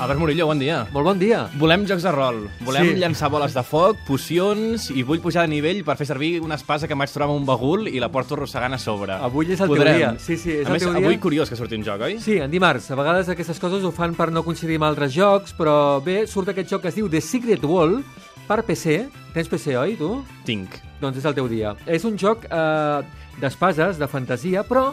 Albert Murillo, bon dia. Molt bon dia. Volem jocs de rol, volem Sí. llançar boles de foc, pocions, i vull pujar de nivell per fer servir una espasa que em vaig trobar amb un bagul i la porto arrossegant a sobre. Avui és el teu Podrem. dia. Sí, sí, és a el més, teu dia. avui curiós que surti un joc, oi? Sí, en dimarts. A vegades aquestes coses ho fan per no coincidir amb altres jocs, però bé, surt aquest joc que es diu The Secret Wall per PC. Tens PC, oi, tu? Tinc. Doncs és el teu dia. És un joc eh, d'espases, de fantasia, però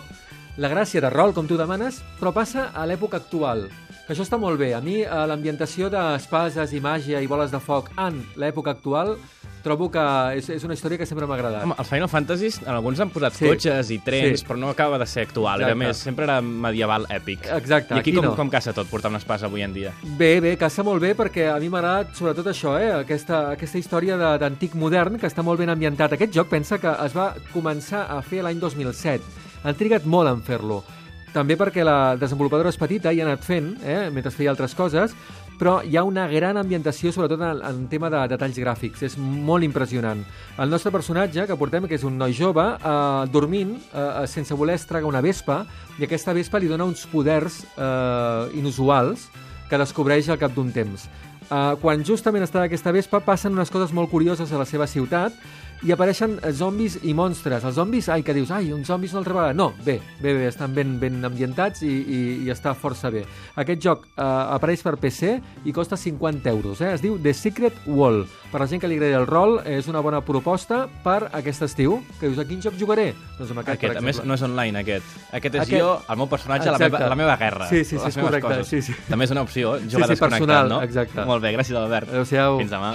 la gràcia de rol, com tu demanes, però passa a l'època actual. Que això està molt bé. A mi, eh, l'ambientació d'espases i màgia i boles de foc en l'època actual, trobo que és, és una història que sempre m'ha agradat. Home, els Final Fantasies, en alguns han posat Sí. cotxes i trens, Sí. però no acaba de ser actual. Era Exacte. més, sempre era medieval èpic. Exacte, I aquí, aquí com, no. com caça tot, portar una espasa avui en dia? Bé, bé, caça molt bé perquè a mi m'ha agradat sobretot això, eh? aquesta, aquesta història de- d'antic modern que està molt ben ambientat. Aquest joc pensa que es va començar a fer l'any 2007. Han trigat molt en fer-lo. També perquè la desenvolupadora és petita i ha anat fent, eh? mentre feia altres coses, però hi ha una gran ambientació, sobretot en, en tema de detalls gràfics. És molt impressionant. El nostre personatge, que portem, que és un noi jove, eh, dormint, eh, sense voler es traga una vespa, i aquesta vespa li dona uns poders eh, inusuals que descobreix al cap d'un temps. Uh, quan justament està aquesta vespa passen unes coses molt curioses a la seva ciutat i apareixen eh, zombis i monstres. Els zombis, ai, que dius, ai, uns zombis una altra vegada. No, bé, bé, bé, estan ben, ben ambientats i, i, i està força bé. Aquest joc uh, apareix per PC i costa 50 euros. Eh? Es diu The Secret Wall. Per la gent que li agradi el rol, és una bona proposta per aquest estiu. Que dius, a quin joc jugaré? Doncs amb aquest, Aquest, per a més, no és online, aquest. Aquest és Aquest- jo, el meu personatge, la meva, la meva guerra. Sí, sí, sí, és correcte, coses. sí, sí. També és una opció, Sí, jugar sí, desconnectat, personal, no? exacte. Molt bé, gràcies, Albert. Adéu-siau. Fins demà.